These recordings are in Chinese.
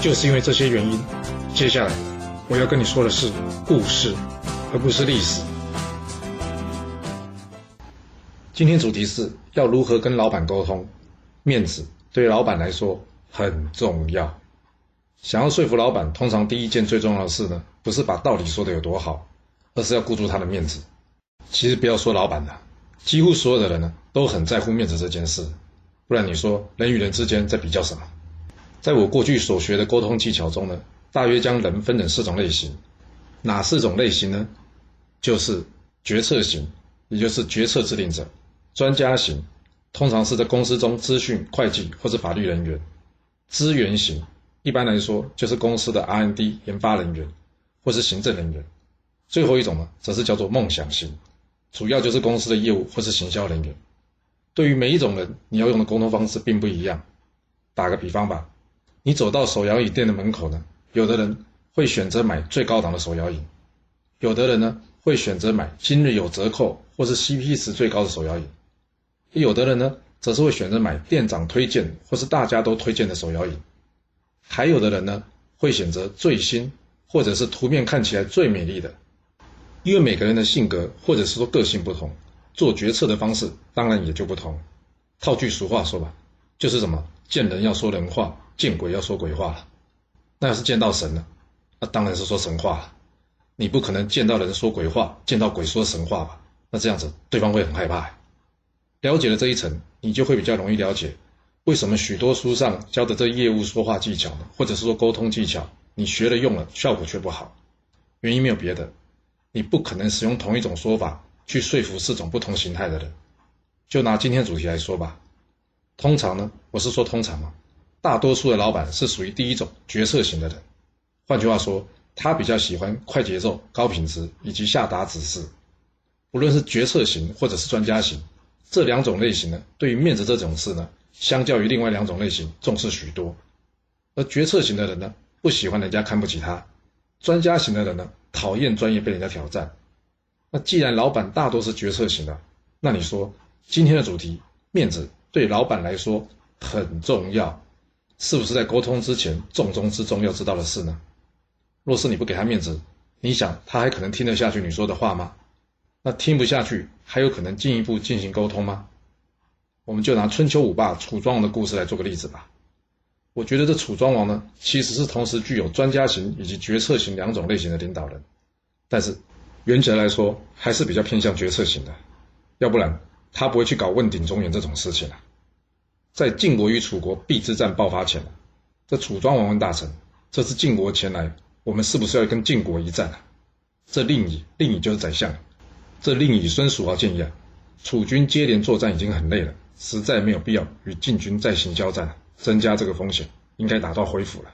就是因为这些原因，接下来我要跟你说的是故事，而不是历史。今天主题是要如何跟老板沟通，面子对老板来说很重要。想要说服老板，通常第一件最重要的事呢，不是把道理说的有多好，而是要顾住他的面子。其实不要说老板了，几乎所有的人呢，都很在乎面子这件事。不然你说人与人之间在比较什么？在我过去所学的沟通技巧中呢，大约将人分成四种类型。哪四种类型呢？就是决策型，也就是决策制定者；专家型，通常是在公司中资讯、会计或者法律人员；资源型，一般来说就是公司的 R&D 研发人员或是行政人员；最后一种呢，则是叫做梦想型，主要就是公司的业务或是行销人员。对于每一种人，你要用的沟通方式并不一样。打个比方吧。你走到手摇椅店的门口呢，有的人会选择买最高档的手摇椅，有的人呢会选择买今日有折扣或是 CP 值最高的手摇椅，有的人呢则是会选择买店长推荐或是大家都推荐的手摇椅，还有的人呢会选择最新或者是图片看起来最美丽的。因为每个人的性格或者是说个性不同，做决策的方式当然也就不同。套句俗话说吧，就是什么见人要说人话。见鬼要说鬼话，那要是见到神了？那当然是说神话了。你不可能见到人说鬼话，见到鬼说神话吧？那这样子对方会很害怕。了解了这一层，你就会比较容易了解为什么许多书上教的这业务说话技巧，或者是说沟通技巧，你学了用了，效果却不好。原因没有别的，你不可能使用同一种说法去说服四种不同形态的人。就拿今天主题来说吧，通常呢，我是说通常嘛。大多数的老板是属于第一种决策型的人，换句话说，他比较喜欢快节奏、高品质以及下达指示。无论是决策型或者是专家型，这两种类型呢，对于面子这种事呢，相较于另外两种类型重视许多。而决策型的人呢，不喜欢人家看不起他；专家型的人呢，讨厌专业被人家挑战。那既然老板大多是决策型的，那你说今天的主题面子对老板来说很重要。是不是在沟通之前重中之重要知道的事呢？若是你不给他面子，你想他还可能听得下去你说的话吗？那听不下去，还有可能进一步进行沟通吗？我们就拿春秋五霸楚庄王的故事来做个例子吧。我觉得这楚庄王呢，其实是同时具有专家型以及决策型两种类型的领导人，但是原则来说还是比较偏向决策型的，要不然他不会去搞问鼎中原这种事情啊。在晋国与楚国邲之战爆发前，这楚庄王问大臣：“这次晋国前来，我们是不是要跟晋国一战啊？”这令尹，令尹就是宰相。这令尹孙叔敖建议啊，楚军接连作战已经很累了，实在没有必要与晋军再行交战，增加这个风险，应该打道回府了。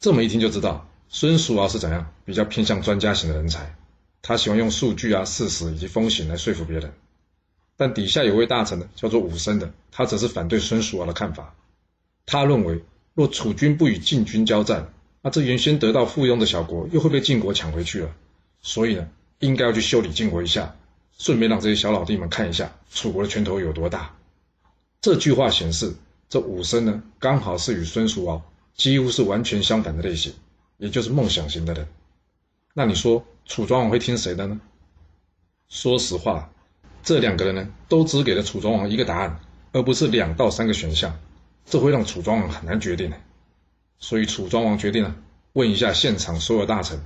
这么一听就知道，孙叔敖是怎样比较偏向专家型的人才，他喜欢用数据啊、事实以及风险来说服别人。但底下有位大臣呢，叫做武生的，他则是反对孙叔敖的看法。他认为，若楚军不与晋军交战，那这原先得到附庸的小国又会被晋国抢回去了。所以呢，应该要去修理晋国一下，顺便让这些小老弟们看一下楚国的拳头有多大。这句话显示，这武生呢，刚好是与孙叔敖几乎是完全相反的类型，也就是梦想型的人。那你说，楚庄王会听谁的呢？说实话。这两个人呢，都只给了楚庄王一个答案，而不是两到三个选项，这会让楚庄王很难决定。所以楚庄王决定了问一下现场所有大臣，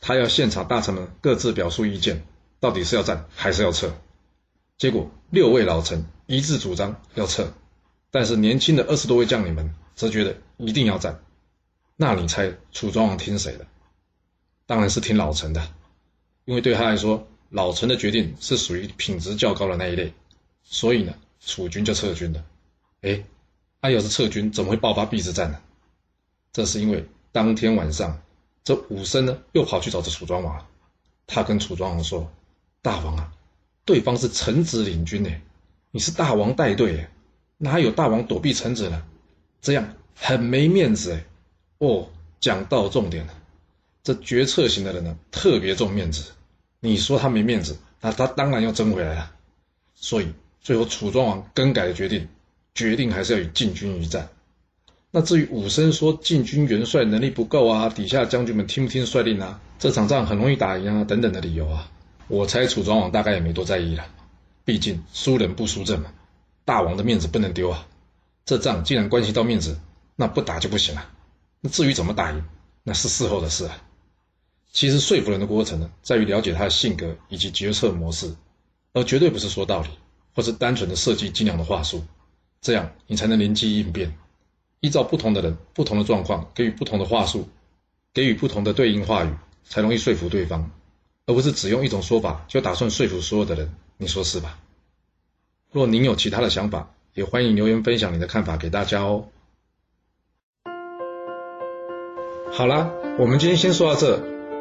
他要现场大臣们各自表述意见，到底是要战还是要撤？结果六位老臣一致主张要撤，但是年轻的二十多位将领们则觉得一定要战。那你猜楚庄王听谁的？当然是听老臣的，因为对他来说。老臣的决定是属于品质较高的那一类，所以呢，楚军就撤军了。哎，他要是撤军，怎么会爆发邲之战呢？这是因为当天晚上，这武生呢又跑去找这楚庄王，他跟楚庄王说：“大王啊，对方是臣子领军呢，你是大王带队，哪有大王躲避臣子呢？这样很没面子哎。”哦，讲到重点了，这决策型的人呢特别重面子，你说他没面子，那他当然要争回来了。所以最后楚庄王更改了决定，决定还是要与晋军一战。那至于武生说晋军元帅能力不够啊，底下将军们听不听帅令啊，这场仗很容易打赢啊，等等的理由啊，我猜楚庄王大概也没多在意了。毕竟输人不输阵嘛，大王的面子不能丢啊。这仗既然关系到面子，那不打就不行了。那至于怎么打赢，那是事后的事啊。其实说服人的过程呢，在于了解他的性格以及决策模式，而绝对不是说道理，或是单纯的设计精良的话术，这样你才能灵机应变。依照不同的人、不同的状况，给予不同的话术，给予不同的对应话语，才容易说服对方，而不是只用一种说法就打算说服所有的人。你说是吧？若您有其他的想法，也欢迎留言分享你的看法给大家哦。好啦，我们今天先说到这。